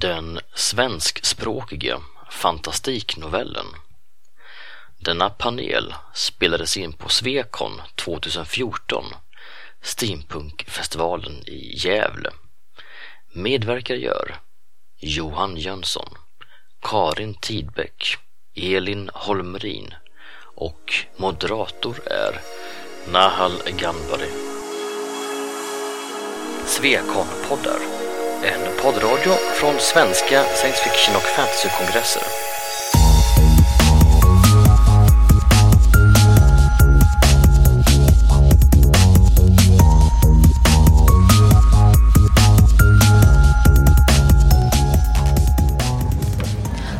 Den svenskspråkiga fantastiknovellen. Denna panel spelades in på Svekon 2014, Steampunkfestivalen i Gävle. Medverkar gör Johan Jönsson, Karin Tidbeck, Elin Holmrin och moderator är Nahal Ganbari. Svekon-poddar, en poddradio från svenska science fiction och fantasykongresser.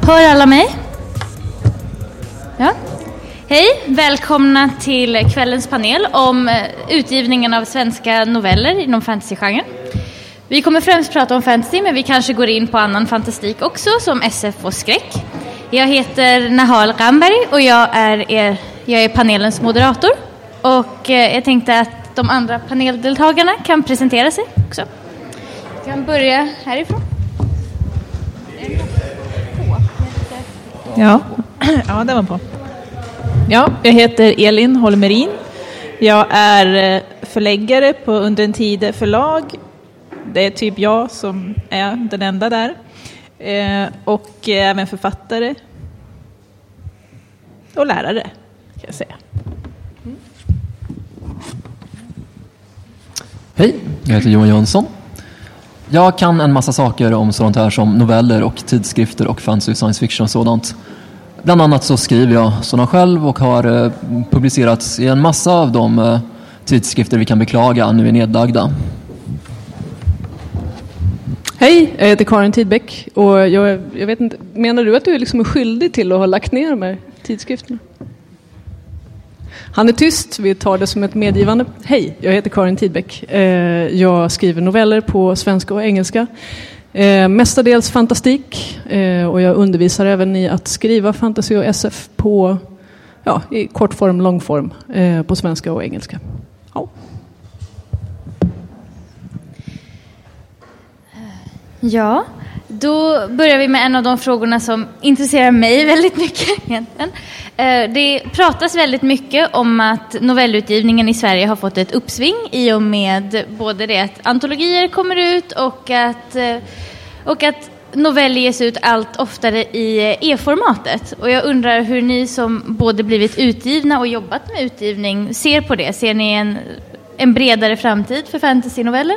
Hör alla mig? Ja. Hej, välkomna till kvällens panel om eh, utgivningen av svenska noveller inom fantasygenren. Vi kommer främst prata om fantasy, men vi kanske går in på annan fantastik också, som SF och skräck. Jag heter Nahal Ramberg och jag är, er, jag är panelens moderator. Och eh, jag tänkte att de andra paneldeltagarna kan presentera sig också. Vi kan börja härifrån. Ja, ja det var på. Ja, jag heter Elin Holmerin. Jag är eh, förläggare på Under en tid förlag. Det är typ jag som är den enda där. Eh, och även författare. Och lärare, kan jag säga. Hej, jag heter Johan Jönsson. Jag kan en massa saker om sånt här som noveller och tidskrifter och fantasy science fiction och sådant. Bland annat så skriver jag sådana själv och har eh, publicerats i en massa av de eh, tidskrifter vi kan beklaga nu är nedlagda. Hej, jag heter Karin Tidbeck och jag, jag vet inte, menar du att du är liksom skyldig till att ha lagt ner de här tidskrifterna? Han är tyst, vi tar det som ett medgivande. Hej, jag heter Karin Tidbeck. Eh, jag skriver noveller på svenska och engelska. Eh, mestadels fantastik eh, och jag undervisar även i att skriva fantasy och SF på ja, i kortform, långform på svenska och engelska. Ja. Ja, då börjar vi med en av de frågorna som intresserar mig väldigt mycket egentligen. Eh, det pratas väldigt mycket om att novellutgivningen i Sverige har fått ett uppsving i och med både det att antologier kommer ut och att, eh, och att noveller ges ut allt oftare i e-formatet. Och jag undrar hur ni som både blivit utgivna och jobbat med utgivning ser på det. Ser ni en, en bredare framtid för fantasynoveller?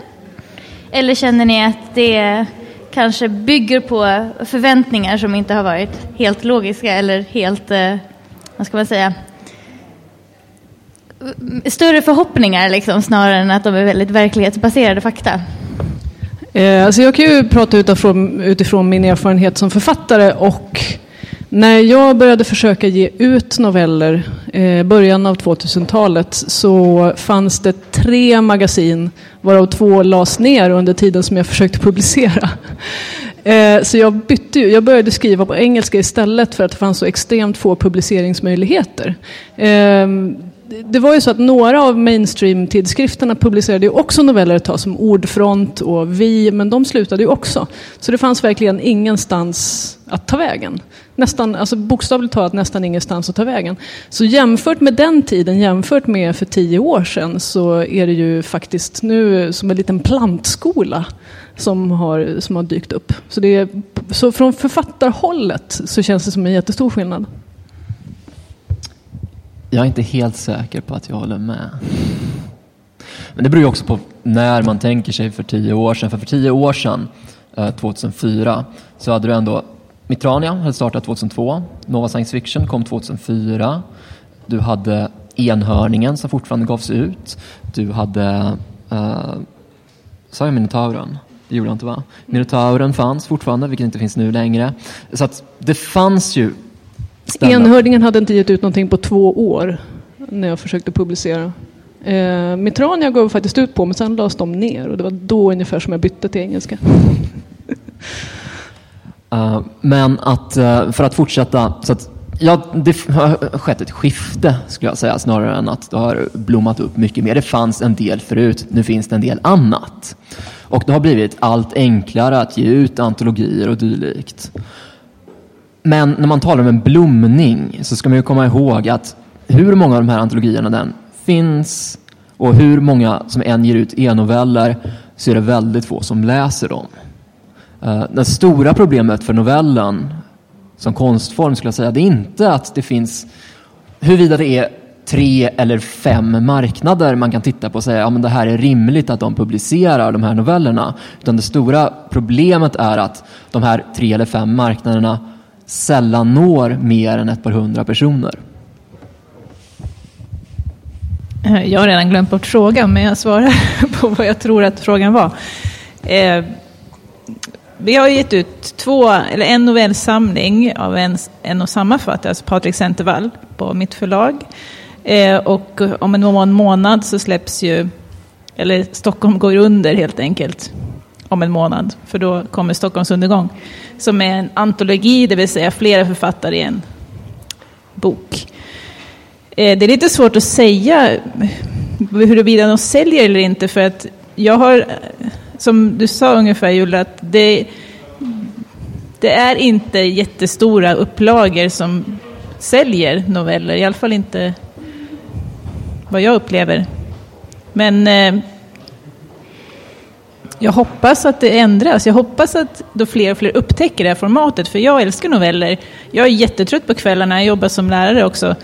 Eller känner ni att det kanske bygger på förväntningar som inte har varit helt logiska eller helt, eh, vad ska man säga, större förhoppningar liksom, snarare än att de är väldigt verklighetsbaserade fakta? Eh, alltså jag kan ju prata utifrån, utifrån min erfarenhet som författare och när jag började försöka ge ut noveller eh, början av 2000-talet så fanns det tre magasin varav två lades ner under tiden som jag försökte publicera. Eh, så jag bytte ju, jag började skriva på engelska istället för att det fanns så extremt få publiceringsmöjligheter. Ehm, det var ju så att några av mainstream-tidskrifterna publicerade ju också noveller ett tag som Ordfront och Vi, men de slutade ju också. Så det fanns verkligen ingenstans att ta vägen. Nästan, alltså bokstavligt talat nästan ingenstans att ta vägen. Så jämfört med den tiden, jämfört med för tio år sedan, så är det ju faktiskt nu som en liten plantskola som har, som har dykt upp. Så, det är, så från författarhållet så känns det som en jättestor skillnad. Jag är inte helt säker på att jag håller med. Men det beror ju också på när man tänker sig för tio år sedan. För för tio år sedan, eh, 2004, så hade du ändå Mitrania hade startat 2002, Nova Science Fiction kom 2004, du hade Enhörningen som fortfarande gavs ut, du hade, uh, sa jag Minotauren? Det gjorde jag inte va? Minotauren fanns fortfarande, vilket inte finns nu längre. Så att det fanns ju Enhörningen hade inte gett ut någonting på två år när jag försökte publicera. Eh, Mitrania gav faktiskt ut på men sen lades de ner och det var då ungefär som jag bytte till engelska. Uh, men att, uh, för att fortsätta, så att, ja, det har skett ett skifte skulle jag säga snarare än att det har blommat upp mycket mer. Det fanns en del förut, nu finns det en del annat. Och det har blivit allt enklare att ge ut antologier och dylikt. Men när man talar om en blomning så ska man ju komma ihåg att hur många av de här antologierna den finns och hur många som än ger ut e-noveller så är det väldigt få som läser dem. Eh, det stora problemet för novellen som konstform skulle jag säga, det är inte att det finns, huruvida det är tre eller fem marknader man kan titta på och säga att ja, det här är rimligt att de publicerar de här novellerna. Utan det stora problemet är att de här tre eller fem marknaderna sällan når mer än ett par hundra personer. Eh, jag har redan glömt bort frågan, men jag svarar på vad jag tror att frågan var. Eh, vi har gett ut två, eller en novellsamling av en, en och samma författare, alltså Patrik Centervall, på mitt förlag. Eh, och om en månad så släpps ju, eller Stockholm går under helt enkelt, om en månad, för då kommer Stockholms undergång, som är en antologi, det vill säga flera författare i en bok. Eh, det är lite svårt att säga huruvida de säljer eller inte, för att jag har som du sa ungefär Julia, att det, det är inte jättestora upplagor som säljer noveller, i alla fall inte vad jag upplever. Men eh, jag hoppas att det ändras. Jag hoppas att då fler och fler upptäcker det här formatet, för jag älskar noveller. Jag är jättetrött på kvällarna, jag jobbar som lärare också.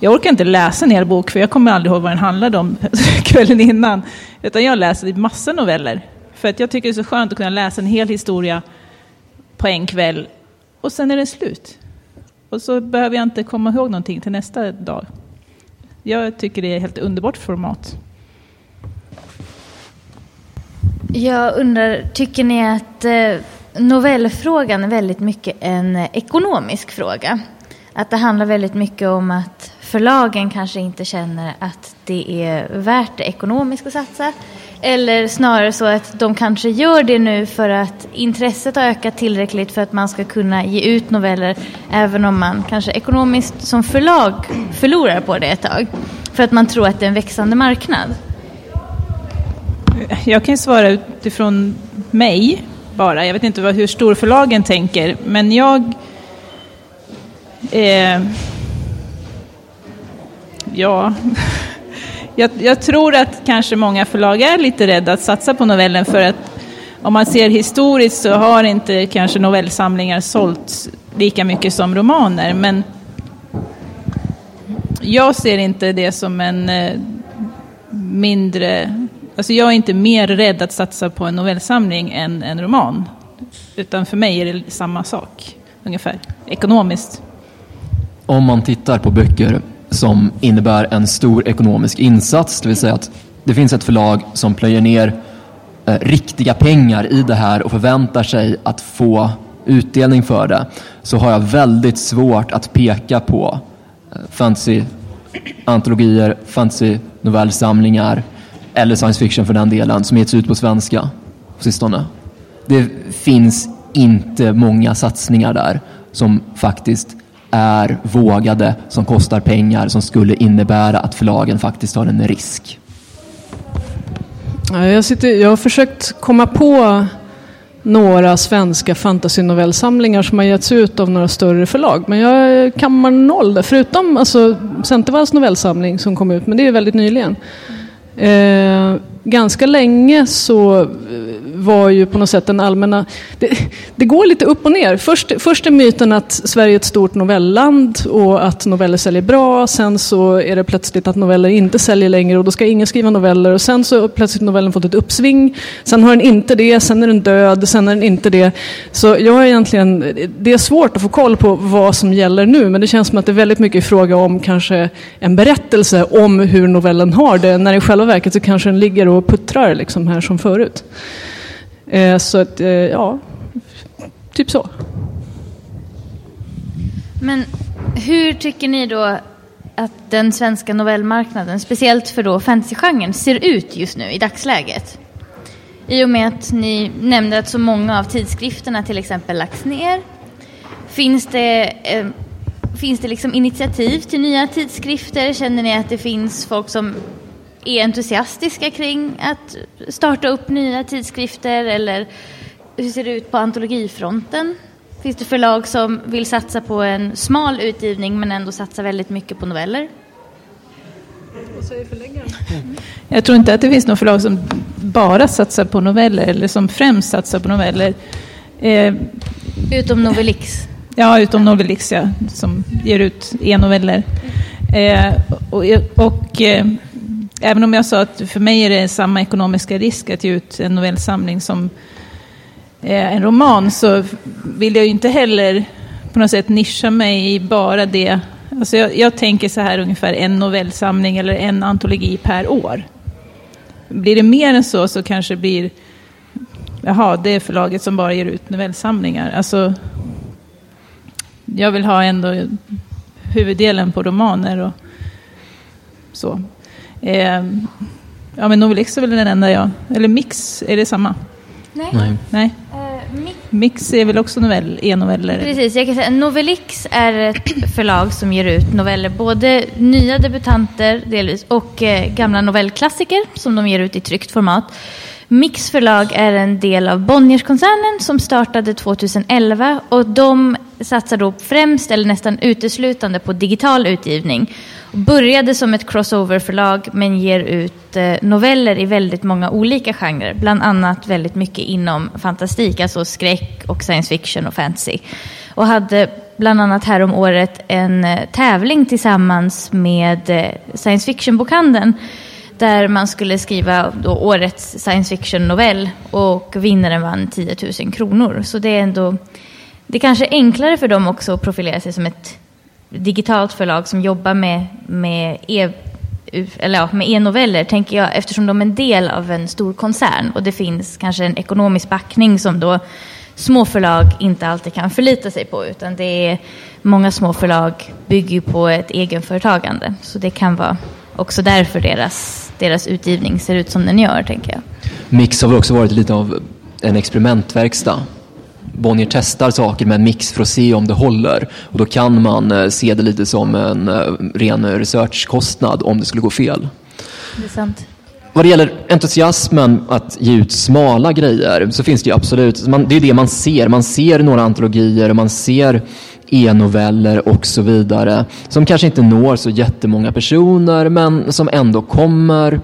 Jag orkar inte läsa en hel bok, för jag kommer aldrig ihåg vad den handlade om kvällen innan. Utan jag läser typ massa noveller. För att jag tycker det är så skönt att kunna läsa en hel historia på en kväll och sen är det slut. Och så behöver jag inte komma ihåg någonting till nästa dag. Jag tycker det är ett helt underbart format. Jag undrar, tycker ni att eh, novellfrågan är väldigt mycket en ekonomisk fråga? Att det handlar väldigt mycket om att förlagen kanske inte känner att det är värt det ekonomiskt att satsa eller snarare så att de kanske gör det nu för att intresset har ökat tillräckligt för att man ska kunna ge ut noveller även om man kanske ekonomiskt som förlag förlorar på det ett tag. För att man tror att det är en växande marknad. Jag kan svara utifrån mig bara. Jag vet inte hur storförlagen tänker, men jag... Eh, ja jag, jag, tror att kanske många förlag är lite rädda att satsa på novellen för att om man ser historiskt så har inte kanske novellsamlingar sålt lika mycket som romaner. Men jag ser inte det som en eh, mindre... Alltså jag är inte mer rädd att satsa på en novellsamling än en roman. Utan för mig är det samma sak, ungefär, ekonomiskt. Om man tittar på böcker som innebär en stor ekonomisk insats. Det vill säga att det finns ett förlag som plöjer ner eh, riktiga pengar i det här och förväntar sig att få utdelning för det. Så har jag väldigt svårt att peka på eh, fantasy-antologier, fantasy-novellsamlingar eller science fiction för den delen som getts ut på svenska på sistone. Det finns inte många satsningar där som faktiskt är vågade, som kostar pengar, som skulle innebära att förlagen faktiskt har en risk? Jag, sitter, jag har försökt komma på några svenska fantasynovellsamlingar som har getts ut av några större förlag. Men jag kammar noll där, förutom alltså, Centervalls novellsamling som kom ut, men det är väldigt nyligen. Eh, ganska länge så var ju på något sätt den allmänna... Det, det, går lite upp och ner. Först, först är myten att Sverige är ett stort novelland och att noveller säljer bra. Sen så är det plötsligt att noveller inte säljer längre och då ska ingen skriva noveller. Och sen så har plötsligt novellen fått ett uppsving. Sen har den inte det, sen är den död, sen är den inte det. Så jag har egentligen... Det är svårt att få koll på vad som gäller nu men det känns som att det är väldigt mycket fråga om kanske en berättelse om hur novellen har det när i själva verket så kanske den ligger och puttrar liksom här som förut. Eh, så att, eh, ja, typ så. Men hur tycker ni då att den svenska novellmarknaden, speciellt för då fantasygenren, ser ut just nu i dagsläget? I och med att ni nämnde att så många av tidskrifterna till exempel lagts ner. Finns det, eh, finns det liksom initiativ till nya tidskrifter? Känner ni att det finns folk som är entusiastiska kring att starta upp nya tidskrifter eller hur ser det ut på antologifronten? Finns det förlag som vill satsa på en smal utgivning men ändå satsa väldigt mycket på noveller? Vad säger förläggaren? Jag tror inte att det finns något förlag som bara satsar på noveller eller som främst satsar på noveller. Eh, Utom Novelix. Ja, utom Novelix ja, som ger ut e-noveller. Eh, och och eh, även om jag sa att för mig är det samma ekonomiska risk att ge ut en novellsamling som eh, en roman så vill jag ju inte heller på något sätt nischa mig i bara det. Alltså jag, jag tänker så här ungefär en novellsamling eller en antologi per år. Blir det mer än så så kanske det blir Jaha, det är förlaget som bara ger ut novellsamlingar. Alltså, jag vill ha ändå huvuddelen på romaner och så. Eh, ja, men Novelix är väl den enda jag... Eller Mix, är det samma? Nej. Nej. Nej. Eh, mitt Mix är väl också novell, e-noveller? Precis, jag kan säga Novelix är ett förlag som ger ut noveller, både nya debutanter delvis och eh, gamla novellklassiker som de ger ut i tryckt format. Mix förlag är en del av Bonnierskoncernen som startade 2011 och de satsar då främst eller nästan uteslutande på digital utgivning. Började som ett crossover-förlag men ger ut eh, noveller i väldigt många olika genrer. Bland annat väldigt mycket inom fantastik, alltså skräck och science fiction och fantasy. Och hade bland annat här om året en eh, tävling tillsammans med eh, science fiction-bokhandeln där man skulle skriva då årets science fiction-novell och vinnaren vann 10 000 kronor. Så det är ändå, det är kanske enklare för dem också att profilera sig som ett digitalt förlag som jobbar med, med e eller ja, med e-noveller, tänker jag, eftersom de är en del av en stor koncern och det finns kanske en ekonomisk backning som då små förlag inte alltid kan förlita sig på, utan det är många små förlag bygger ju på ett egenföretagande, så det kan vara också därför deras, deras utgivning ser ut som den gör, tänker jag. Mix har väl också varit lite av en experimentverkstad. Bonnier testar saker med en mix för att se om det håller. Och då kan man eh, se det lite som en eh, ren researchkostnad om det skulle gå fel. Det är sant. Vad det gäller entusiasmen att ge ut smala grejer så finns det ju absolut, man, det är det man ser. Man ser några antologier och man ser e-noveller och så vidare som kanske inte når så jättemånga personer men som ändå kommer.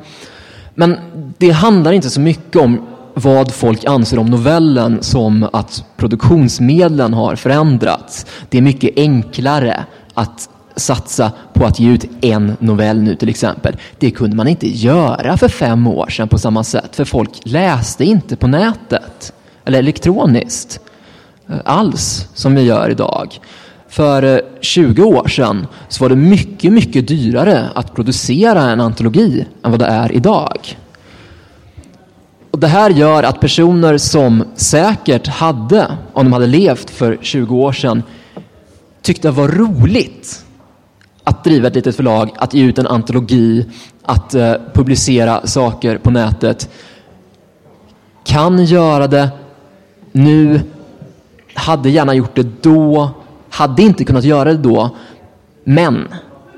Men det handlar inte så mycket om vad folk anser om novellen som att produktionsmedlen har förändrats. Det är mycket enklare att satsa på att ge ut en novell nu till exempel. Det kunde man inte göra för fem år sedan på samma sätt för folk läste inte på nätet eller elektroniskt eh, alls som vi gör idag. För eh, 20 år sedan så var det mycket, mycket dyrare att producera en antologi än vad det är idag. Och det här gör att personer som säkert hade, om de hade levt för 20 år sedan, tyckte det var roligt att driva ett litet förlag, att ge ut en antologi, att eh, publicera saker på nätet. Kan göra det nu, hade gärna gjort det då, hade inte kunnat göra det då. Men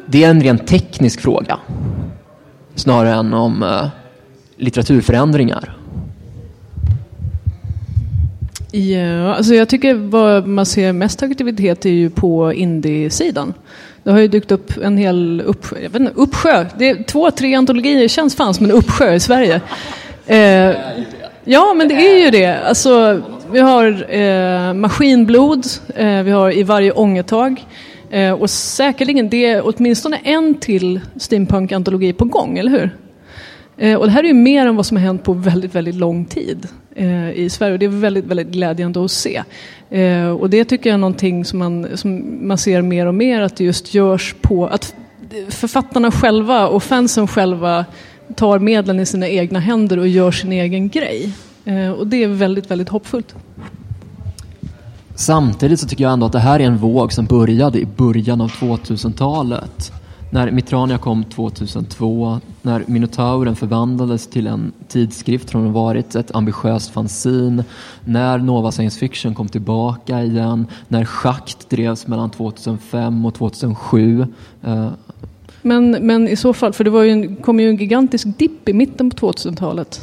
det är en rent teknisk fråga snarare än om eh, litteraturförändringar. Ja, alltså jag tycker vad man ser mest aktivitet är ju på indie-sidan. Det har ju dykt upp en hel uppsjö, jag vet inte, uppsjö. Det är två, tre antologier, känns fan som en uppsjö i Sverige. Eh, ja, men det är ju det. Alltså, vi har eh, Maskinblod, eh, vi har I varje ångetag. Eh, och säkerligen det är åtminstone en till steampunk-antologi på gång, eller hur? Eh, och det här är ju mer än vad som har hänt på väldigt, väldigt lång tid Eh, i Sverige. Och det är väldigt, väldigt glädjande att se. Eh, och det tycker jag är någonting som man, som man ser mer och mer att det just görs på att författarna själva och fansen själva tar medlen i sina egna händer och gör sin egen grej. Eh, och det är väldigt, väldigt hoppfullt. Samtidigt så tycker jag ändå att det här är en våg som började i början av 2000-talet. När Mitrania kom 2002, när Minotauren förvandlades till en tidskrift från att ha varit ett ambitiöst fanzin, när Nova Science Fiction kom tillbaka igen, när Schakt drevs mellan 2005 och 2007. Eh, Men, men i så fall, för det var ju en, kom ju en gigantisk dipp i mitten på 2000-talet.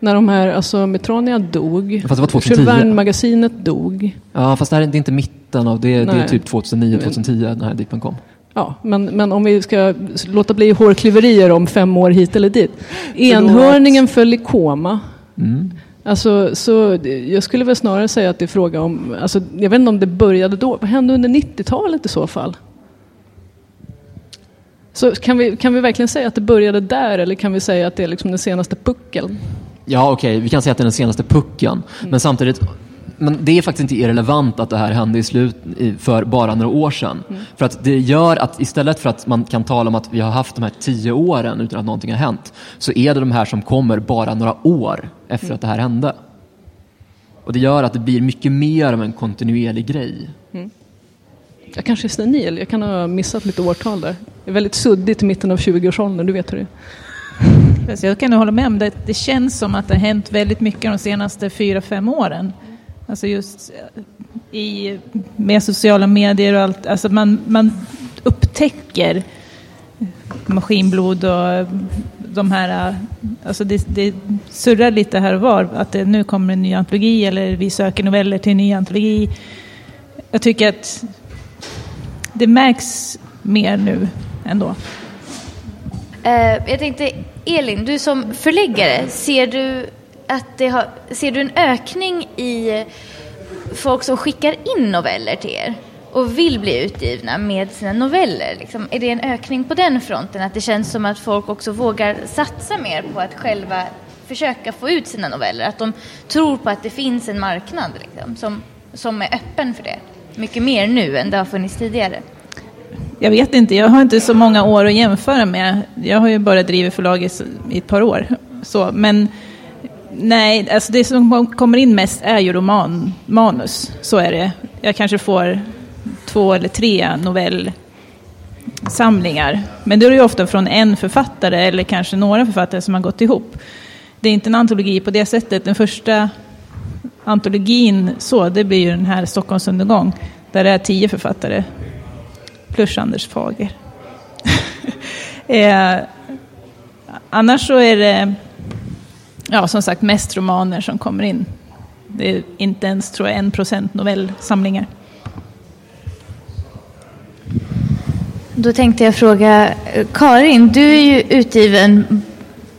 När de här, alltså Metronia dog. Fast det var 2010. Jules Verne-magasinet dog. Ja, fast det här är inte mitten av det. Det är typ 2009-2010 när den här dippen kom. Ja, men, men om vi ska låta bli hårklyverier om fem år hit eller dit. Enhörningen föll i koma. Mm. Alltså, så jag skulle väl snarare säga att det är fråga om, alltså, jag vet inte om det började då, vad hände under 90-talet i så fall? Så kan vi, kan vi verkligen säga att det började där eller kan vi säga att det är liksom den senaste puckeln? Ja, okej, vi kan säga att det är den senaste pucken. Men samtidigt, men det är faktiskt inte irrelevant att det här hände i slut för bara några år sedan. För att det gör att istället för att man kan tala om att vi har haft de här tio åren utan att någonting har hänt, så är det de här som kommer bara några år efter att det här hände. Och det gör att det blir mycket mer av en kontinuerlig grej. Jag kanske är senil, jag kan ha missat lite årtal där. Det är väldigt suddigt i mitten av 20-årsåldern, du vet hur det är. Jag kan hålla med om det. Det känns som att det har hänt väldigt mycket de senaste fyra, fem åren. Alltså just eh, i, med sociala medier och allt. Alltså man, man upptäcker maskinblod och eh, de här... Eh, alltså det, det surrar lite här och var. Att det nu kommer en ny antologi eller vi söker noveller till en ny antologi. Jag tycker att det märks mer nu ändå. Jag tänkte, Elin, du som förläggare, ser du, att det har, ser du en ökning i folk som skickar in noveller till er och vill bli utgivna med sina noveller? Liksom, är det en ökning på den fronten? Att det känns som att folk också vågar satsa mer på att själva försöka få ut sina noveller? Att de tror på att det finns en marknad liksom, som, som är öppen för det? Mycket mer nu än det har funnits tidigare. Jag vet inte, jag har inte så många år att jämföra med. Jag har ju bara drivit förlaget i ett par år. Så, men nej, alltså det som kommer in mest är ju romanmanus. Så är det. Jag kanske får två eller tre novellsamlingar. Men det är ju ofta från en författare eller kanske några författare som har gått ihop. Det är inte en antologi på det sättet. Den första antologin så, det blir ju den här Stockholms undergång. Där det är tio författare plus Anders Fager. eh, annars så är det, ja som sagt, mest romaner som kommer in. Det är inte ens, tror jag, en procent novellsamlingar. Då tänkte jag fråga eh, Karin, du är ju utgiven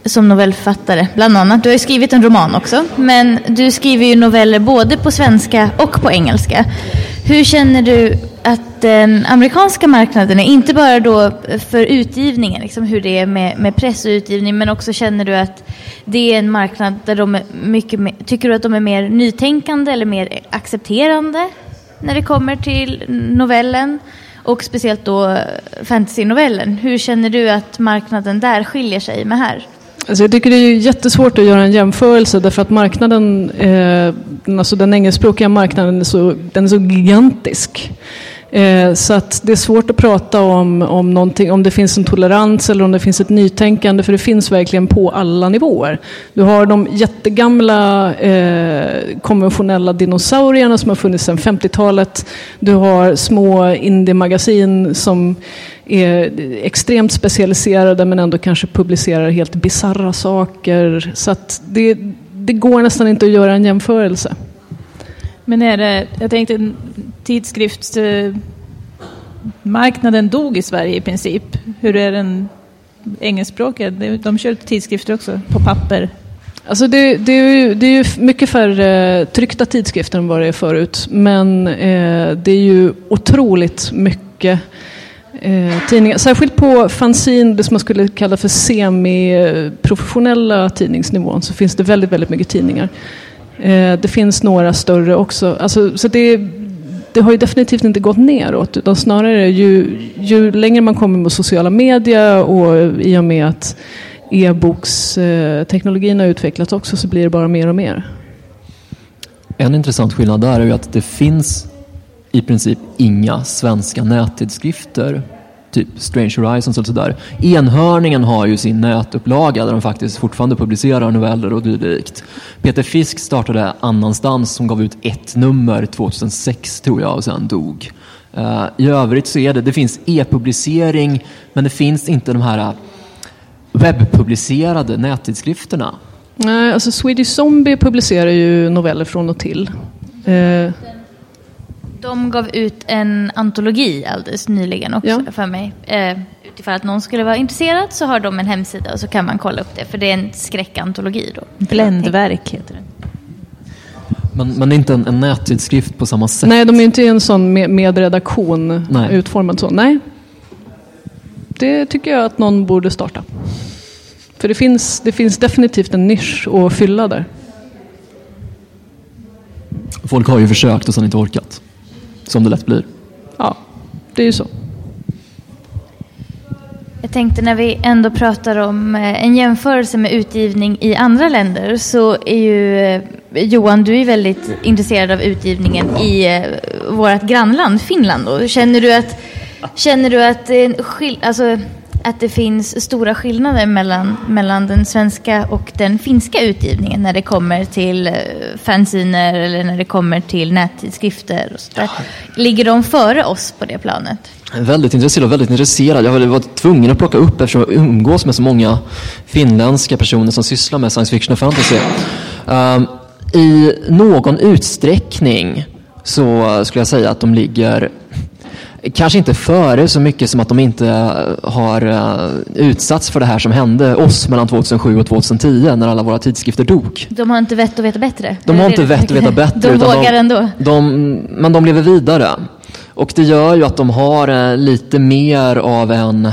som novellförfattare bland annat. Du har ju skrivit en roman också, men du skriver ju noveller både på svenska och på engelska. Hur känner du att den amerikanska marknaden är, inte bara då för utgivningen, liksom hur det är med, med press och utgivning, men också känner du att det är en marknad där de är mycket mer, tycker du att de är mer nytänkande eller mer accepterande när det kommer till novellen? Och speciellt då fantasynovellen. Hur känner du att marknaden där skiljer sig med här? Alltså jag tycker det är jättesvårt att göra en jämförelse därför att marknaden, eh, alltså den engelskspråkiga marknaden är så, den är så gigantisk. Eh, så att det är svårt att prata om, om, någonting, om det finns en tolerans eller om det finns ett nytänkande för det finns verkligen på alla nivåer. Du har de jättegamla eh, konventionella dinosaurierna som har funnits sedan 50-talet. Du har små indie-magasin som är extremt specialiserade men ändå kanske publicerar helt bisarra saker. Så att det, det går nästan inte att göra en jämförelse. Men är det, jag tänkte tidskriftsmarknaden dog i Sverige i princip. Hur är den engelskspråkiga? De kör tidskrifter också på papper. Alltså det, det, är ju, det är ju mycket färre tryckta tidskrifter än vad det är förut. Men eh, det är ju otroligt mycket eh, tidningar. Särskilt på fanzine, det som man skulle kalla för semiprofessionella tidningsnivån, så finns det väldigt, väldigt mycket tidningar. Eh, det finns några större också. Alltså, så det, det har ju definitivt inte gått neråt, utan snarare ju, ju längre man kommer med sociala medier och i och med att e-boksteknologin har utvecklats också så blir det bara mer och mer. En intressant skillnad där är ju att det finns i princip inga svenska nättidskrifter typ Strange Horizons och sådär. Enhörningen har ju sin nätupplaga där de faktiskt fortfarande publicerar noveller och dylikt. Peter Fisk startade Annanstans som gav ut ett nummer 2006 tror jag och sen dog. Uh, I övrigt så är det, det finns e-publicering men det finns inte de här eh, webbpublicerade nättidskrifterna. Nej, alltså Swedish Zombie publicerar ju noveller från och till. Uh. De gav ut en antologi alldeles nyligen också Ja. för mig. Eh, utifall att någon skulle vara intresserad så har de en hemsida och så kan man kolla upp det. För det är en skräckantologi då. Bländverk heter det. Men, men det är inte en, en nättidskrift på samma sätt. nej, de är inte en sån med, med redaktion Nej. utformad så. Nej. Det tycker jag att någon borde starta. För det finns, det finns definitivt en nisch att fylla där. Folk har ju försökt och sen inte orkat. Som det lätt blir. Ja, det är ju så. Jag tänkte när vi ändå pratar om eh, en jämförelse med utgivning i andra länder så är ju eh, Johan, du är väldigt intresserad av utgivningen i eh, vårt grannland Finland. Då. Känner du att, känner du att, det är en skill- alltså, att det finns stora skillnader mellan, mellan den svenska och den finska utgivningen när det kommer till eh, fanziner eller när det kommer till nättidskrifter och sådär? Ligger de före oss på det planet? Väldigt intresserad, väldigt intresserad. Jag var- tvungen att plocka upp eftersom jag umgås med så många finländska personer som sysslar med science fiction och fantasy. Ehm, I någon utsträckning så skulle jag säga att de ligger Kanske inte före så mycket som att de inte har eh, utsatts för det här som hände oss mellan 2007 och 2010 när alla våra tidskrifter dog. De har inte vett att veta bättre? De har inte vett att veta bättre. De utan vågar ändå? De, men de lever vidare. Och det gör ju att de har eh, lite mer av en,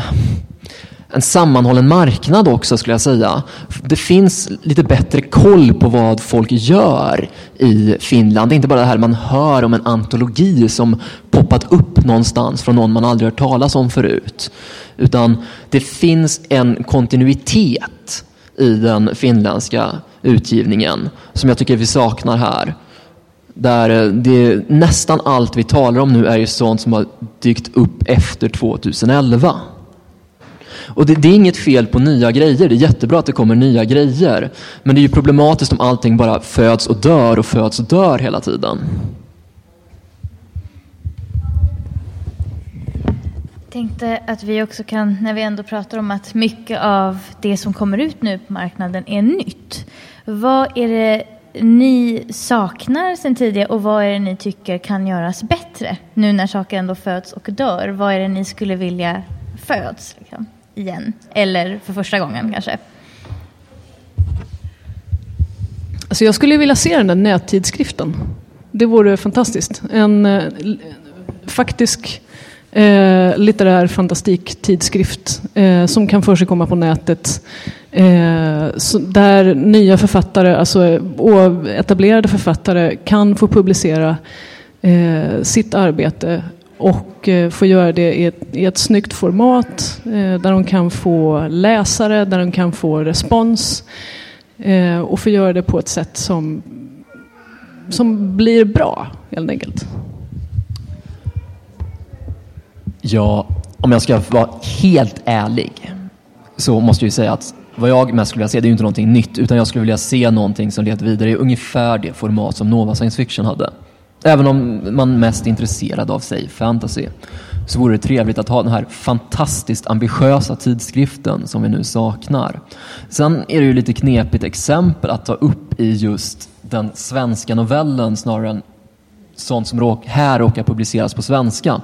en sammanhållen marknad också skulle jag säga. Det finns lite bättre koll på vad folk gör i Finland. Det är inte bara det här man hör om en antologi som poppat upp någonstans från någon man aldrig hört talas om förut. Utan det finns en kontinuitet i den finländska utgivningen som jag tycker vi saknar här. Där eh, det, nästan allt vi talar om nu är ju sånt som har dykt upp efter 2011. Och det, det är inget fel på nya grejer, det är jättebra att det kommer nya grejer. Men det är ju problematiskt om allting bara föds och dör och föds och dör hela tiden. Jag tänkte att vi också kan, när vi ändå pratar om att mycket av det som kommer ut nu på marknaden är nytt. Vad är det ni saknar sen tidigare och vad är det ni tycker kan göras bättre? Nu när saker ändå föds och dör, vad är det ni skulle vilja föds liksom, igen? Eller för första gången kanske? Alltså jag skulle vilja se den där nättidskriften. Det vore fantastiskt. En eh, faktisk eh, litterär fantastiktidskrift eh, som kan för sig komma på nätet. Eh, så, där nya författare, alltså och etablerade författare kan få publicera eh, sitt arbete och eh, få göra det i ett, i ett snyggt format eh, där de kan få läsare, där de kan få respons eh, och få göra det på ett sätt som, som blir bra helt enkelt. Ja, om jag ska vara helt ärlig så måste jag ju säga att vad jag mest skulle vilja se, det är ju inte någonting nytt, utan jag skulle vilja se någonting som leder vidare i ungefär det format som Nova Science Fiction hade. Även om man mest är intresserad av, sig fantasy, så vore det trevligt att ha den här fantastiskt ambitiösa tidskriften som vi nu saknar. Sen är det ju lite knepigt exempel att ta upp i just den svenska novellen snarare än sånt som råk, här råkar publiceras på svenska.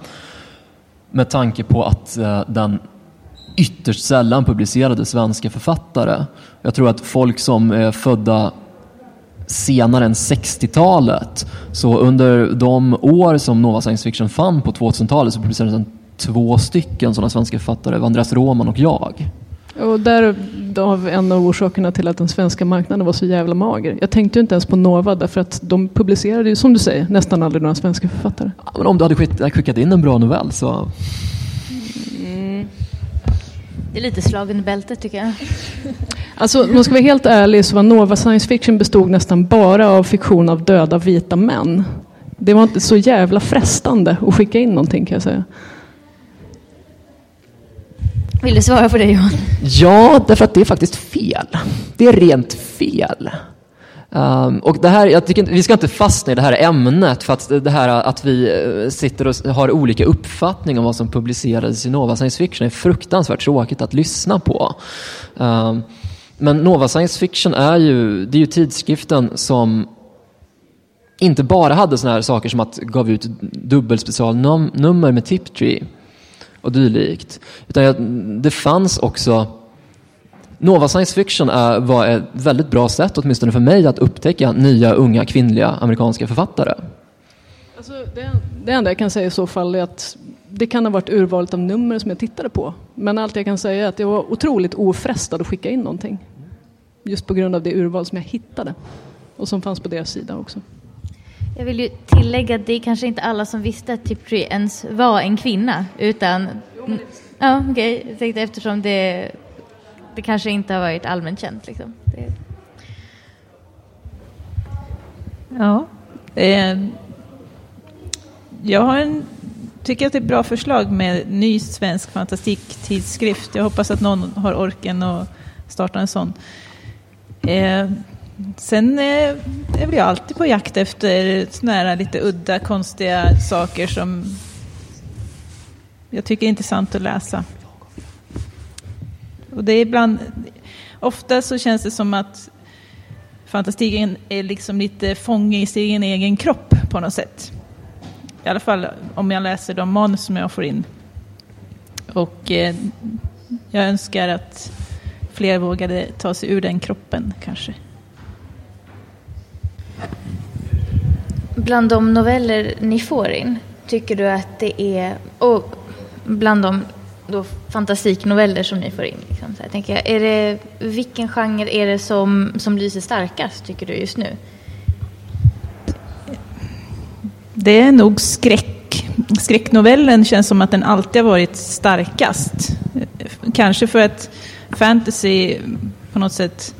Med tanke på att eh, den ytterst sällan publicerade svenska författare. Jag tror att folk som är födda senare än 60-talet, så under de år som Nova Science Fiction fann på 2000-talet så publicerades en två stycken sådana svenska författare, Andreas Roman och jag. Och där av en av orsakerna till att den svenska marknaden var så jävla mager. Jag tänkte ju inte ens på Nova därför att de publicerade ju som du säger nästan aldrig några svenska författare. Ja, Men om du hade skick- skickat in en bra novell så... Det är lite slag under bältet tycker jag. Alltså, om man ska vara helt ärlig så var Nova Science Fiction bestod nästan bara av fiktion av döda vita män. Det var inte så jävla frestande att skicka in någonting kan jag säga. Vill du svara på det Johan? Ja, därför att det är faktiskt fel. Det är rent fel. Um, och det här, jag tycker, vi ska inte fastna i det här ämnet för att det här att vi eh, sitter och har olika uppfattning om vad som publicerades i Nova Science Fiction är fruktansvärt tråkigt att lyssna på. Um, men Nova Science Fiction är ju, det är ju tidskriften som inte bara hade sådana här saker som att gav ut dubbelspecialnummer med Tiptree och dylikt. Utan det fanns också Nova Science Fiction är, var ett väldigt bra sätt, åtminstone för mig, att upptäcka nya unga kvinnliga amerikanska författare. Alltså, det, det enda jag kan säga i så fall är att det kan ha varit urvalet av nummer som jag tittade på. Men allt jag kan säga är att jag var otroligt ofrestad att skicka in någonting. Just på grund av det urval som jag hittade. Och som fanns på deras sida också. Jag vill ju tillägga att det är kanske inte alla som visste att Tiptree ens var en kvinna. Utan... Ja, okej. Okay. Jag tänkte eftersom det det kanske inte har varit allmänt känt. Liksom. Det... Ja. Eh, jag har en, tycker att det är ett bra förslag med ny svensk fantastiktidskrift. Jag hoppas att någon har orken att starta en sån. Eh, sen eh, är väl jag alltid på jakt efter såna här lite udda, konstiga saker som jag tycker är intressant att läsa. Och det är ibland, ofta så känns det som att fantastiken är liksom lite fånge i sin egen kropp på något sätt. I alla fall om jag läser de manus som jag får in. Och eh, jag önskar att fler vågade ta sig ur den kroppen kanske. Bland de noveller ni får in, tycker du att det är, och bland de då fantastiknoveller som ni får in. Liksom. Så jag tänker, är det, vilken genre är det som, som lyser starkast tycker du just nu? Det är nog skräck. Skräcknovellen känns som att den alltid har varit starkast. Kanske för att fantasy på något sätt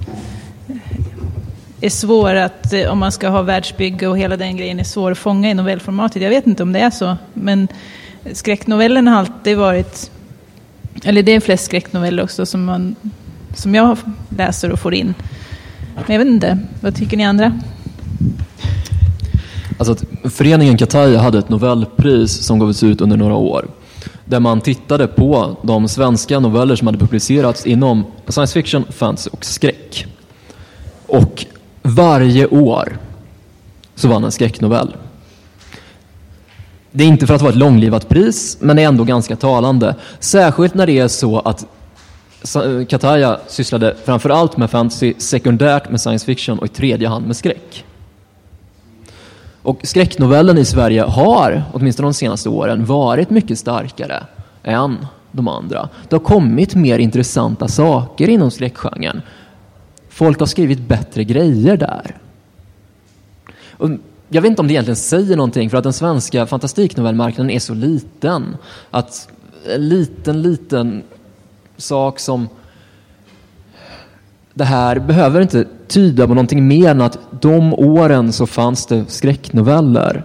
är svår att, eh, om man ska ha världsbygge och hela den grejen är svår att fånga i novellformatet. Jag vet inte om det är så, men skräcknovellen har alltid varit eller det är flest skräcknoveller också som, man, som jag läser och får in. Men jag vet inte, vad tycker ni andra? Alltså föreningen Kataya hade ett novellpris som gavs ut under några år. Där man tittade på de svenska noveller som hade publicerats inom science fiction, fantasy och skräck. Och varje år så vann en skräcknovell. Det är inte för att vara ett långlivat pris, men det är ändå ganska talande. Särskilt när det är så att eh, Kataya sysslade framför allt med fantasy, sekundärt med science fiction och i tredje hand med skräck. Och skräcknovellen i Sverige har, åtminstone de senaste åren, varit mycket starkare än de andra. Det har kommit mer intressanta saker inom skräckgenren. Folk har skrivit bättre grejer där. Och jag vet inte om det egentligen säger någonting för att den svenska fantastiknovellmarknaden är så liten. Att en liten, liten sak som det här behöver inte tyda på någonting mer än att de åren så fanns det skräcknoveller.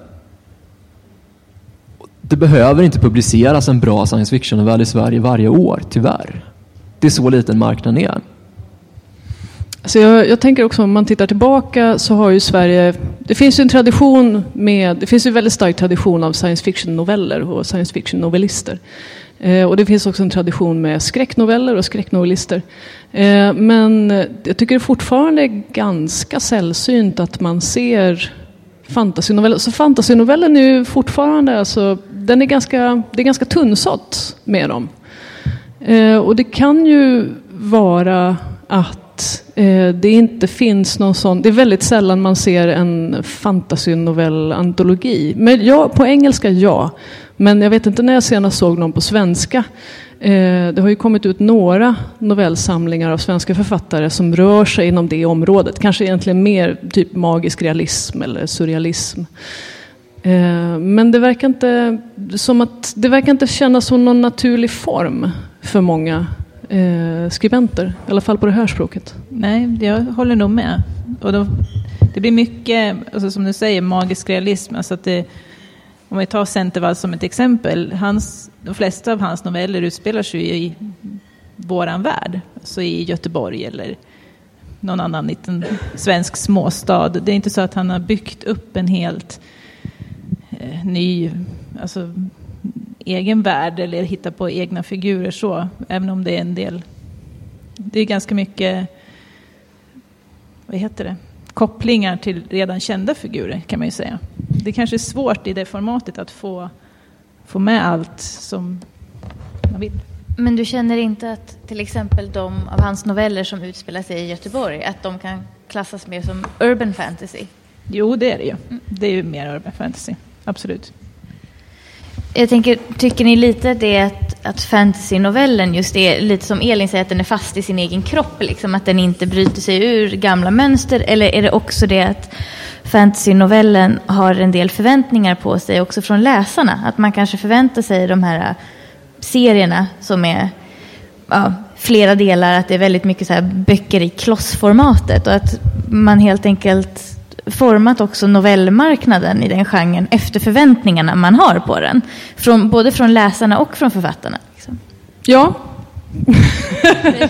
Det behöver inte publiceras en bra science fiction-novell i Sverige varje år, tyvärr. Det är så liten marknaden är. Alltså jag, jag, tänker också om man tittar tillbaka så har ju Sverige, det finns ju en tradition med, det finns ju en väldigt stark tradition av science fiction-noveller och science fiction-novellister. Eh, och det finns också en tradition med skräcknoveller och skräcknovellister. Eh, men jag tycker det fortfarande är ganska sällsynt att man ser fantasynoveller. Så fantasynovellen är ju fortfarande, alltså, den är ganska, det är ganska tunnsått med dem. Eh, och det kan ju vara att eh, det inte finns någon sån, det är väldigt sällan man ser en fantasynovell-antologi. Men ja, på engelska ja, men jag vet inte när jag senast såg någon på svenska. Eh, det har ju kommit ut några novellsamlingar av svenska författare som rör sig inom det området. Kanske egentligen mer typ magisk realism eller surrealism. Eh, men det verkar inte som att det verkar inte kännas som någon naturlig form för många eh, skribenter, i alla fall på det här språket. Nej, jag håller nog med. Och då, det blir mycket, alltså som du säger, magisk realism. Alltså att det, om vi tar Centervall som ett exempel, hans, de flesta av hans noveller utspelar sig i våran värld, alltså i Göteborg eller någon annan liten svensk småstad. Det är inte så att han har byggt upp en helt eh, ny, alltså egen värld eller hittat på egna figurer så, även om det är en del, det är ganska mycket, vad heter det, kopplingar till redan kända figurer kan man ju säga. Det kanske är svårt i det formatet att få, få med allt som man vill. Men du känner inte att till exempel de av hans noveller som utspelar sig i Göteborg, att de kan klassas mer som urban fantasy? Jo, det är det ju. Det är ju mer urban fantasy, absolut. Jag tänker, tycker ni lite det att, att fantasy-novellen just är lite som Elin säger, att den är fast i sin egen kropp, liksom, att den inte bryter sig ur gamla mönster? Eller är det också det att fantasy-novellen har en del förväntningar på sig också från läsarna? Att man kanske förväntar sig de här äh, serierna som är ja, flera delar, att det är väldigt mycket så böcker i klossformatet och att man helt enkelt format också novellmarknaden i den genren efter förväntningarna man har på den. Från, både från läsarna och från författarna. Liksom. Ja.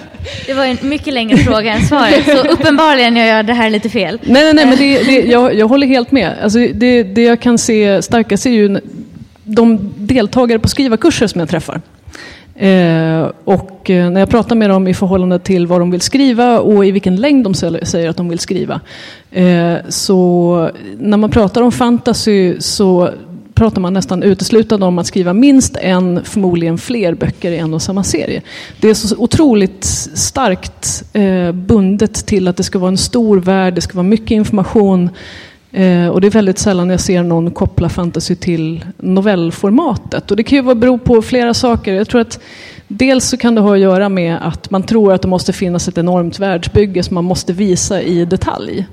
det, var en mycket längre fråga än svaret, så uppenbarligen gör jag det här lite fel. Nej, nej, nej men det, det, jag, jag håller helt med. Alltså det, det jag kan se starkast är ju de deltagare på skrivarkurser som jag träffar. Eh, och eh, när jag pratar med dem i förhållande till vad de vill skriva och i vilken längd de säger att de vill skriva. Eh, så när man pratar om fantasy så pratar man nästan uteslutande om att skriva minst en, förmodligen fler böcker i en och samma serie. Det är så otroligt starkt eh, bundet till att det ska vara en stor värld, det ska vara mycket information. Eh, och det är väldigt sällan jag ser någon koppla fantasy till novellformatet. Och det kan ju bero på flera saker. Jag tror att dels så kan det ha att göra med att man tror att det måste finnas ett enormt världsbygge som man måste visa i detalj.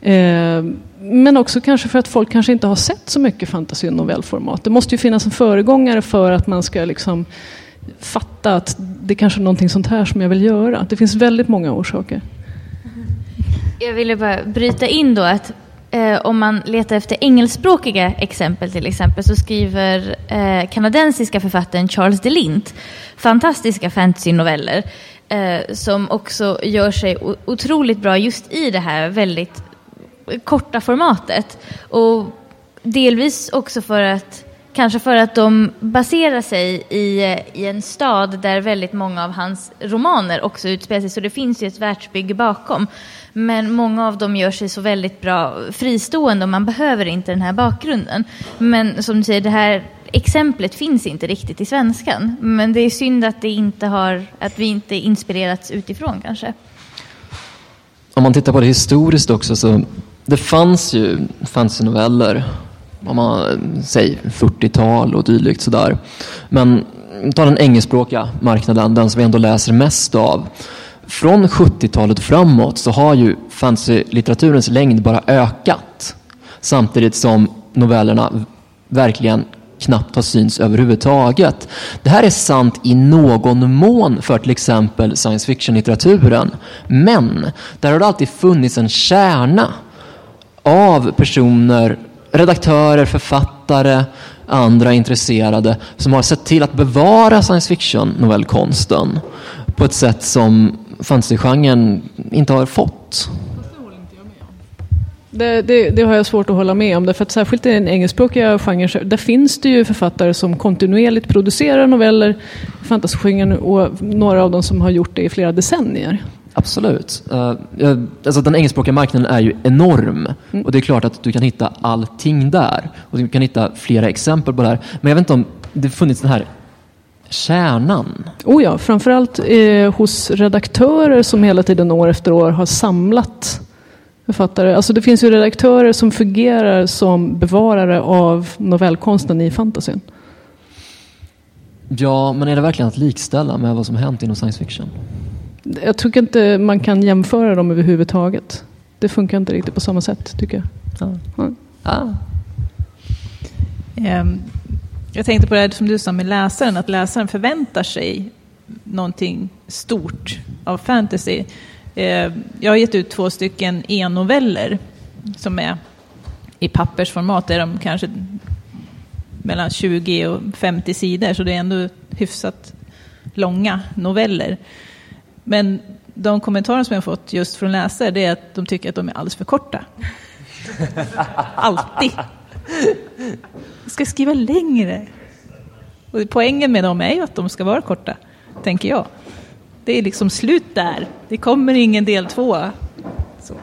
Eh, men också kanske för att folk kanske inte har sett så mycket fantasy i novellformat. Det måste ju finnas en föregångare för att man ska liksom fatta att det kanske är någonting sånt här som jag vill göra. Det finns väldigt många orsaker. Jag ville bara bryta in då att eh, om man letar efter engelskspråkiga exempel till exempel så skriver eh, kanadensiska författaren Charles DeLint fantastiska fantasynoveller eh, som också gör sig otroligt bra just i det här väldigt korta formatet. Och delvis också för att Kanske för att de baserar sig i, i en stad där väldigt många av hans romaner också utspelar sig, så det finns ju ett världsbygge bakom. Men många av dem gör sig så väldigt bra fristående och man behöver inte den här bakgrunden. Men som du säger, det här exemplet finns inte riktigt i svenskan. Men det är synd att, det inte har, att vi inte inspirerats utifrån kanske. Om man tittar på det historiskt också så det fanns ju fantasynoveller om man säger 40-tal och dylikt sådär. Men ta den engelskspråkiga marknaden, den som vi ändå läser mest av. Från 70-talet framåt så har ju fantasylitteraturens längd bara ökat. Samtidigt som novellerna verkligen knappt har synts överhuvudtaget. Det här är sant i någon mån för till exempel science fiction-litteraturen. Men där har det alltid funnits en kärna av personer, redaktörer, författare, andra intresserade som har sett till att bevara science fiction-novellkonsten på ett sätt som fantasygenren inte har fått. Det, det, det, har jag svårt att hålla med om. Därför att särskilt i den engelskspråkiga genren, där finns det ju författare som kontinuerligt producerar noveller i fantasygenren och några av dem som har gjort det i flera decennier. Absolut. Uh, alltså den engelskspråkiga marknaden är ju enorm mm. och det är klart att du kan hitta allting där. Och du kan hitta flera exempel på det här. Men jag vet inte om det funnits den här kärnan? Oh ja, framförallt eh, hos redaktörer som hela tiden år efter år har samlat författare. Alltså det finns ju redaktörer som fungerar som bevarare av novellkonsten i fantasyn. Ja, men är det verkligen att likställa med vad som hänt inom science fiction? Jag tycker inte man kan jämföra dem överhuvudtaget. Det funkar inte riktigt på samma sätt, tycker jag. Ja. Ja. Ah. Um, jag tänkte på det som du sa med läsaren, att läsaren förväntar sig någonting stort av fantasy. Uh, jag har gett ut två stycken e-noveller som är i pappersformat, där de kanske mellan 20 och 50 sidor, så det är ändå hyfsat långa noveller. Men de kommentarer som jag har fått just från läsare, det är att de tycker att de är alldeles för korta. Alltid. Jag ska skriva längre. Och poängen med dem är ju att de ska vara korta, tänker jag. Det är liksom slut där. Det kommer ingen del två. Så.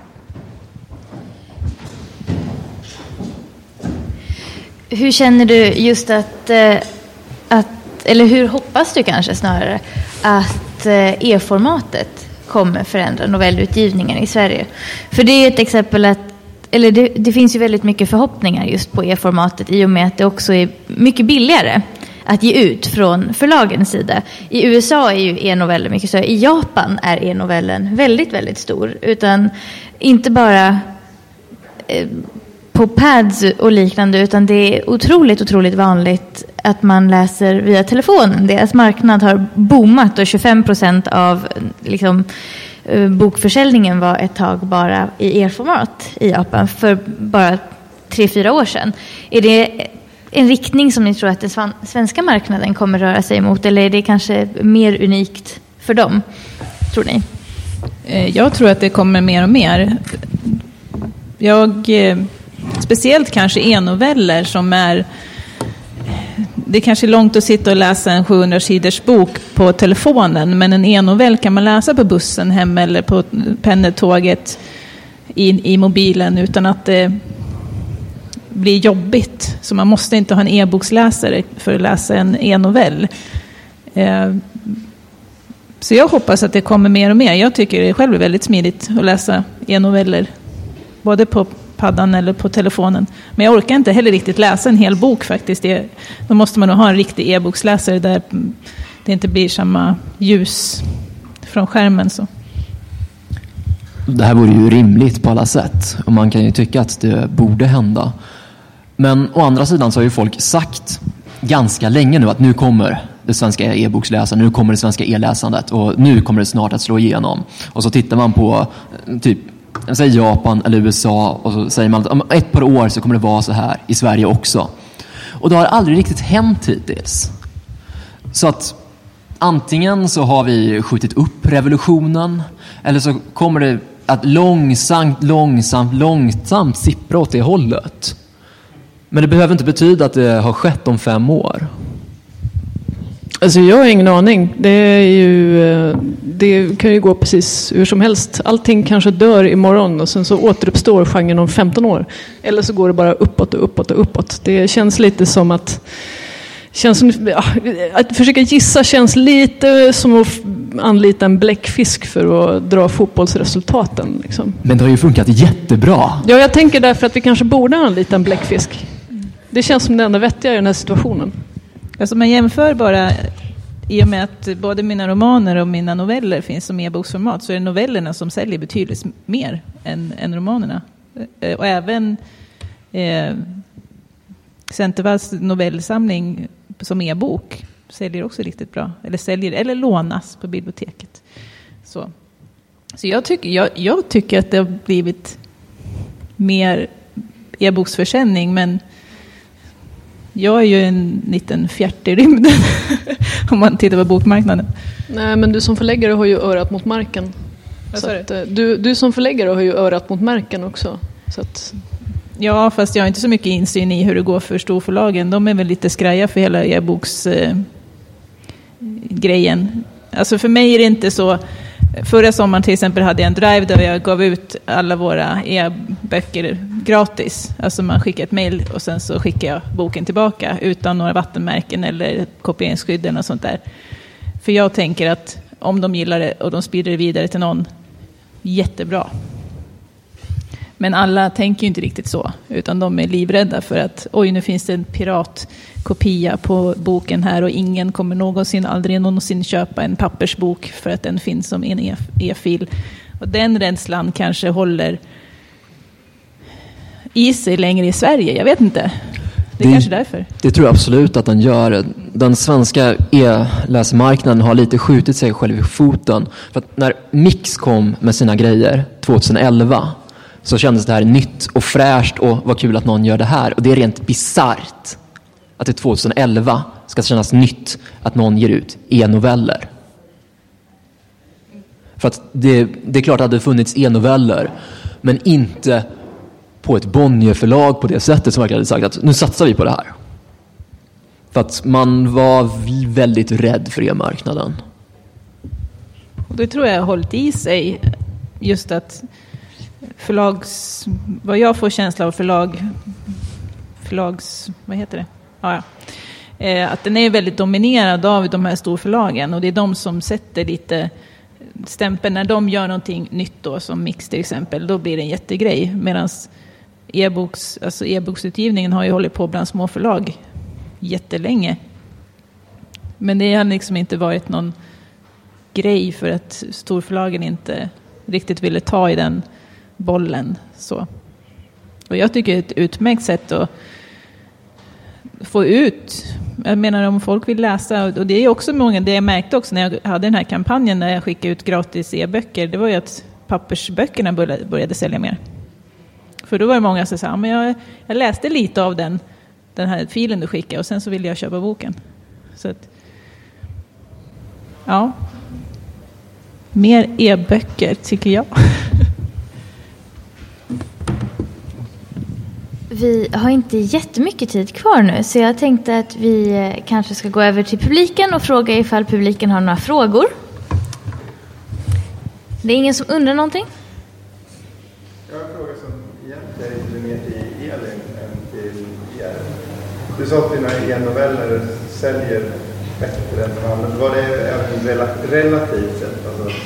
Hur känner du just att, eh, att, eller hur hoppas du kanske snarare, att eh, e-formatet kommer förändra novellutgivningen i Sverige? För det är ett exempel att eller det, det, finns ju väldigt mycket förhoppningar just på e-formatet i och med att det också är mycket billigare att ge ut från förlagens sida. I USA är ju e-noveller mycket större. I Japan är e-novellen väldigt, väldigt stor. Utan inte bara eh, på pads och liknande utan det är otroligt, otroligt vanligt att man läser via telefonen. Deras marknad har boomat och 25 procent av liksom, eh, bokförsäljningen var ett tag bara i e-format i Japan för bara tre, fyra år sedan. Är det en riktning som ni tror att den svenska marknaden kommer röra sig mot eller är det kanske mer unikt för dem, tror ni? Eh, jag tror att det kommer mer och mer. Jag, eh, speciellt kanske e-noveller som är det är kanske är långt att sitta och läsa en 700 sidors bok på telefonen, men en e-novell kan man läsa på bussen hem eller på pendeltåget i, i mobilen utan att det blir jobbigt. Så man måste inte ha en e-boksläsare för att läsa en e-novell. Eh, så jag hoppas att det kommer mer och mer. Jag tycker det själv är väldigt smidigt att läsa e-noveller. Både på paddan eller på telefonen. Men jag orkar inte heller riktigt läsa en hel bok faktiskt. då måste man nog ha en riktig e-boksläsare där det inte blir samma ljus från skärmen. Så. Det här vore ju rimligt på alla sätt och man kan ju tycka att det borde hända. Men å andra sidan så har ju folk sagt ganska länge nu att nu kommer det svenska e-boksläsandet, nu kommer det svenska e-läsandet och nu kommer det snart att slå igenom. Och så tittar man på typ säg Japan eller USA och så säger man att om ett par år så kommer det vara så här i Sverige också. Och det har aldrig riktigt hänt hittills. Så att antingen så har vi skjutit upp revolutionen eller så kommer det att långsamt, långsamt, långsamt sippra åt det hållet. Men det behöver inte betyda att det har skett om fem år. Alltså jag har ingen aning. Det, är ju, eh, det kan ju gå precis hur som helst. Allting kanske dör imorgon och sen så återuppstår genren om 15 år. Eller så går det bara uppåt och uppåt och uppåt. Det känns lite som att Känns som, ja, att försöka gissa känns lite som att anlita en bläckfisk för att dra fotbollsresultaten. Liksom. Men det har ju funkat jättebra. Ja, jag tänker därför att vi kanske borde anlita en bläckfisk. Det känns som det enda vettiga i den här situationen. Alltså man jämför bara, i och med att både mina romaner och mina noveller finns som e-boksformat, så är det novellerna som säljer betydligt mer än, än romanerna. Eh, och även eh, Centervalls novellsamling som e-bok säljer också riktigt bra. Eller säljer, eller lånas på biblioteket. Så, så jag, tycker, jag, jag tycker att det har blivit mer e-boksförsäljning, men jag är ju en liten fjärt i rymden om man tittar på bokmarknaden. Nej, men du som förläggare har ju örat mot marken. Så att, eh, du, du som förläggare har ju örat mot marken också. Så att... Ja, fast jag har inte så mycket insyn i hur det går för storförlagen. De är väl lite skraja för hela e-boksgrejen. Eh, alltså för mig är det inte så Förra sommaren till exempel hade jag en drive där jag gav ut alla våra e-böcker gratis. Alltså man skickar ett mail och sen så skickar jag boken tillbaka utan några vattenmärken eller kopieringsskydd eller sånt där. För jag tänker att om de gillar det och de sprider det vidare till någon, jättebra. Men alla tänker ju inte riktigt så, utan de är livrädda för att oj, nu finns det en piratkopia på boken här och ingen kommer någonsin, aldrig någonsin köpa en pappersbok för att den finns som en e- e-fil. Och den rädslan kanske håller i sig längre i Sverige, jag vet inte. Det är det, kanske därför. Det tror jag absolut att den gör. Den svenska e-läsmarknaden har lite skjutit sig själv i foten. För att när Mix kom med sina grejer 2011 så kändes det här nytt och fräscht och vad kul att någon gör det här. Och det är rent bisarrt att det 2011 ska kännas nytt att någon ger ut e-noveller. För att det, det är klart att det hade funnits e-noveller, men inte på ett Bonnierförlag på det sättet som verkligen hade sagt att nu satsar vi på det här. För att man var väldigt rädd för e-marknaden. Och det tror jag har hållit i sig just att förlags... Vad jag får känsla av förlag... Förlags... Vad heter det? Ah, ja. Eh, att den är väldigt dominerad av de här storförlagen och det är de som sätter lite stämpeln. När de gör någonting nytt då, som Mix till exempel, då blir det en jättegrej. Medan e-boks, alltså e-boksutgivningen har ju hållit på bland småförlag jättelänge. Men det har liksom inte varit någon grej för att storförlagen inte riktigt ville ta i den bollen. Så. Och jag tycker det är ett utmärkt sätt att få ut. Jag menar om folk vill läsa, och det är också många, det jag märkte också när jag hade den här kampanjen när jag skickade ut gratis e-böcker, det var ju att pappersböckerna började, började sälja mer. För då var det många som sa, men jag, jag läste lite av den, den här filen du skickade och sen så ville jag köpa boken. Så att, ja. Mer e-böcker tycker jag. Vi har inte jättemycket tid kvar nu så jag tänkte att vi eh, kanske ska gå över till publiken och fråga ifall publiken har några frågor. Det är ingen som undrar någonting? Jag har en fråga som egentligen är mer till Elin än till er. Du sa att dina e-noveller säljer bättre än de andra. Var det även relativt sett? Alltså,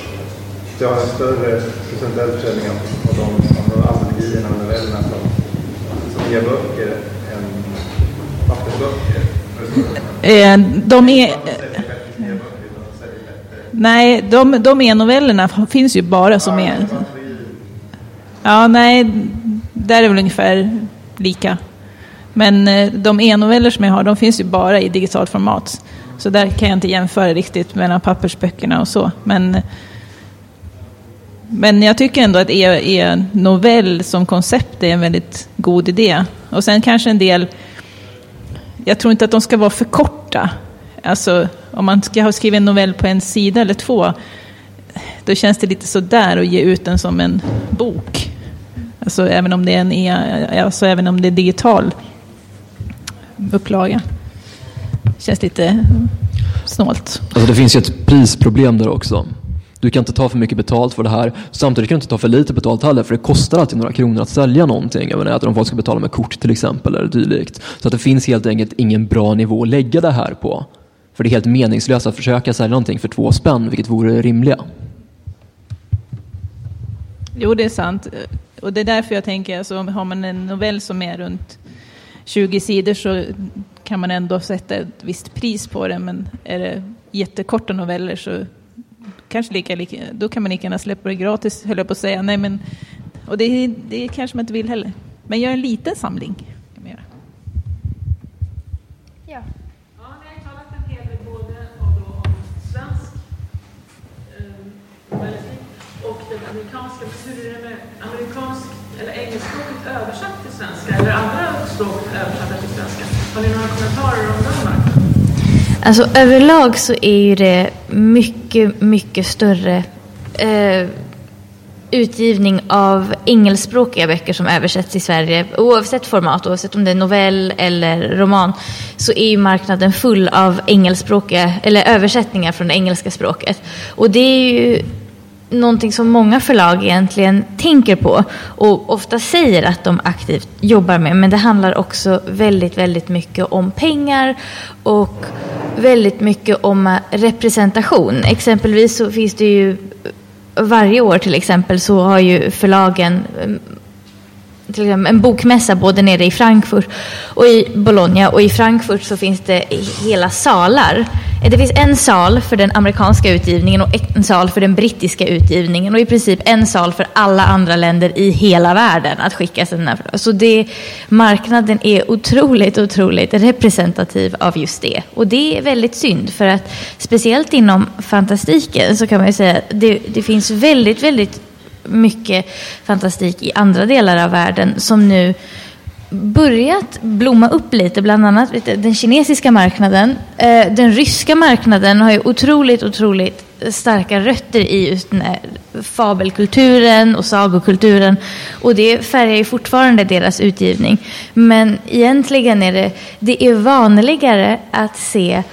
du har en större procentuell försäljning av de, av antologierna och novellerna som e-böcker än pappersböcker? Eh, de är... Nej, de, de e-novellerna finns ju bara som är... Ja, nej, där är väl ungefär lika. Men eh, de e-noveller som jag har, de finns ju bara i digitalt format. Så där kan jag inte jämföra riktigt mellan pappersböckerna och så. Men, men jag tycker ändå att e-novell som koncept är en väldigt god idé. Och sen kanske en del, jag tror inte att de ska vara för korta. Alltså om man ska ha skrivit en novell på en sida eller två, då känns det lite sådär att ge ut den som en bok. Alltså även om det är en e, alltså även om det är digital upplaga. Känns lite snålt. Alltså det finns ju ett prisproblem där också. Du kan inte ta för mycket betalt för det här. Samtidigt kan du inte ta för lite betalt heller för det kostar alltid några kronor att sälja någonting. Jag menar, om folk ska betala med kort till exempel eller dylikt. Så att det finns helt enkelt ingen bra nivå att lägga det här på. För det är helt meningslöst att försöka sälja någonting för två spänn, vilket vore det rimliga. Jo, det är sant. Och det är därför jag tänker, alltså, har man en novell som är runt 20 sidor så kan man ändå sätta ett visst pris på det. Men är det jättekorta noveller så kanske lika, lika, då kan man lika gärna släppa det gratis, höll jag på att säga. Nej, men, och det, det kanske man inte vill heller. Men gör en liten samling. Kan man göra. Ja. Ja, ni har talat en hel del både om, om svensk eh, och den amerikanska. Men hur är det med amerikansk eller engelskspråkigt översatt till svenska eller andra språk översatta till svenska? Har ni några kommentarer om den marknaden? Alltså överlag så är ju det mycket, mycket större eh, utgivning av engelskspråkiga böcker som översätts i Sverige. Oavsett format, oavsett om det är novell eller roman, så är ju marknaden full av engelskspråkiga, eller översättningar från det engelska språket. Och det är ju någonting som många förlag egentligen tänker på och ofta säger att de aktivt jobbar med. Men det handlar också väldigt, väldigt mycket om pengar och väldigt mycket om eh, representation. Exempelvis så finns det ju eh, varje år till exempel så har ju förlagen eh, till exempel en bokmässa både nere i Frankfurt och i Bologna och i Frankfurt så finns det hela salar. Eh, det finns en sal för den amerikanska utgivningen och en sal för den brittiska utgivningen och i princip en sal för alla andra länder i hela världen att skicka sina. Så det, marknaden är otroligt, otroligt representativ av just det. Och det är väldigt synd för att speciellt inom fantastiken så kan man ju säga att det, det finns väldigt, väldigt mycket fantastik i andra delar av världen som nu börjat blomma upp lite, bland annat den kinesiska marknaden. Eh, den ryska marknaden har ju otroligt, otroligt starka rötter i just den här fabelkulturen och sagokulturen. Och det färgar ju fortfarande deras utgivning. Men egentligen är det, det är vanligare att se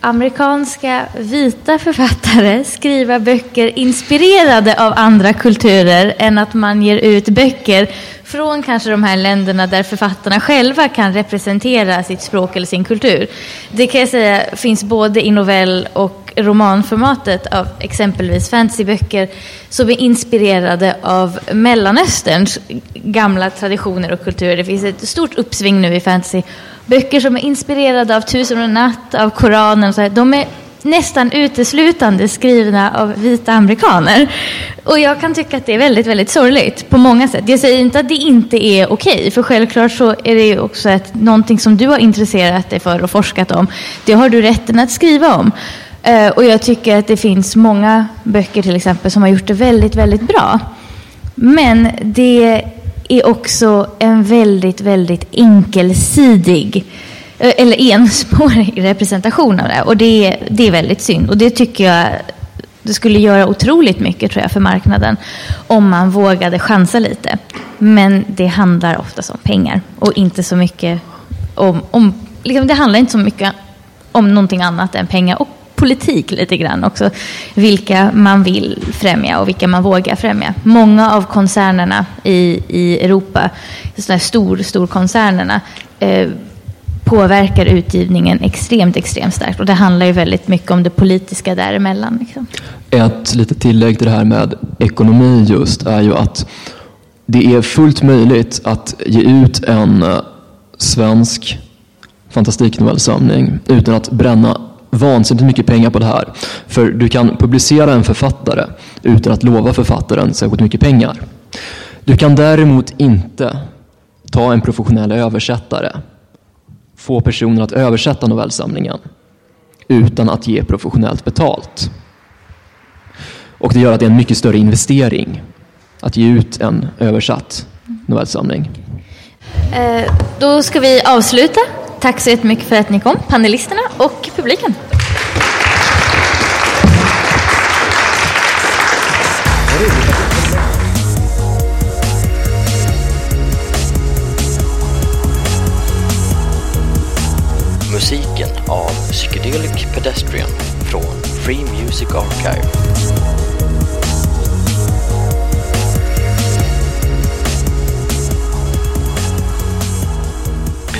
amerikanska vita författare skriva böcker inspirerade av andra kulturer än att man ger ut böcker från kanske de här länderna där författarna själva kan representera sitt språk eller sin kultur. Det kan jag säga finns både i novell och romanformatet av exempelvis fantasyböcker som är inspirerade av Mellanösterns gamla traditioner och kulturer. Det finns ett stort uppsving nu i fantasy. Böcker som är inspirerade av Tusen och en natt, av Koranen. Så här, de är nästan uteslutande skrivna av vita amerikaner. Och jag kan tycka att det är väldigt, väldigt sorgligt på många sätt. Jag säger inte att det inte är okej, för självklart så är det ju också att någonting som du har intresserat dig för och forskat om. Det har du rätten att skriva om. Eh, och jag tycker att det finns många böcker till exempel som har gjort det väldigt, väldigt bra. Men det är också en väldigt, väldigt enkelsidig eh, eller enspårig representation av det. Och det är, det är väldigt synd. Och det tycker jag det skulle göra otroligt mycket tror jag för marknaden om man vågade chansa lite. Men det handlar oftast om pengar och inte så mycket om, om liksom det handlar inte så mycket om någonting annat än pengar och politik lite grann också. Vilka man vill främja och vilka man vågar främja. Många av koncernerna i, i Europa, sådana här stor, storkoncernerna, eh, påverkar utgivningen extremt, extremt starkt. Och det handlar ju väldigt mycket om det politiska däremellan. Liksom. Ett litet tillägg till det här med ekonomi just är ju att det är fullt möjligt att ge ut en eh, svensk fantastiknovellsamling utan att bränna vansinnigt mycket pengar på det här. För du kan publicera en författare utan att lova författaren särskilt mycket pengar. Du kan däremot inte ta en professionell översättare, få personen att översätta novellsamlingen utan att ge professionellt betalt. Och det gör att det är en mycket större investering att ge ut en översatt novellsamling. Eh, då ska vi avsluta Tack så jättemycket för att ni kom, panelisterna och publiken. Musiken av Psychedelic Pedestrian från Free Music Archive.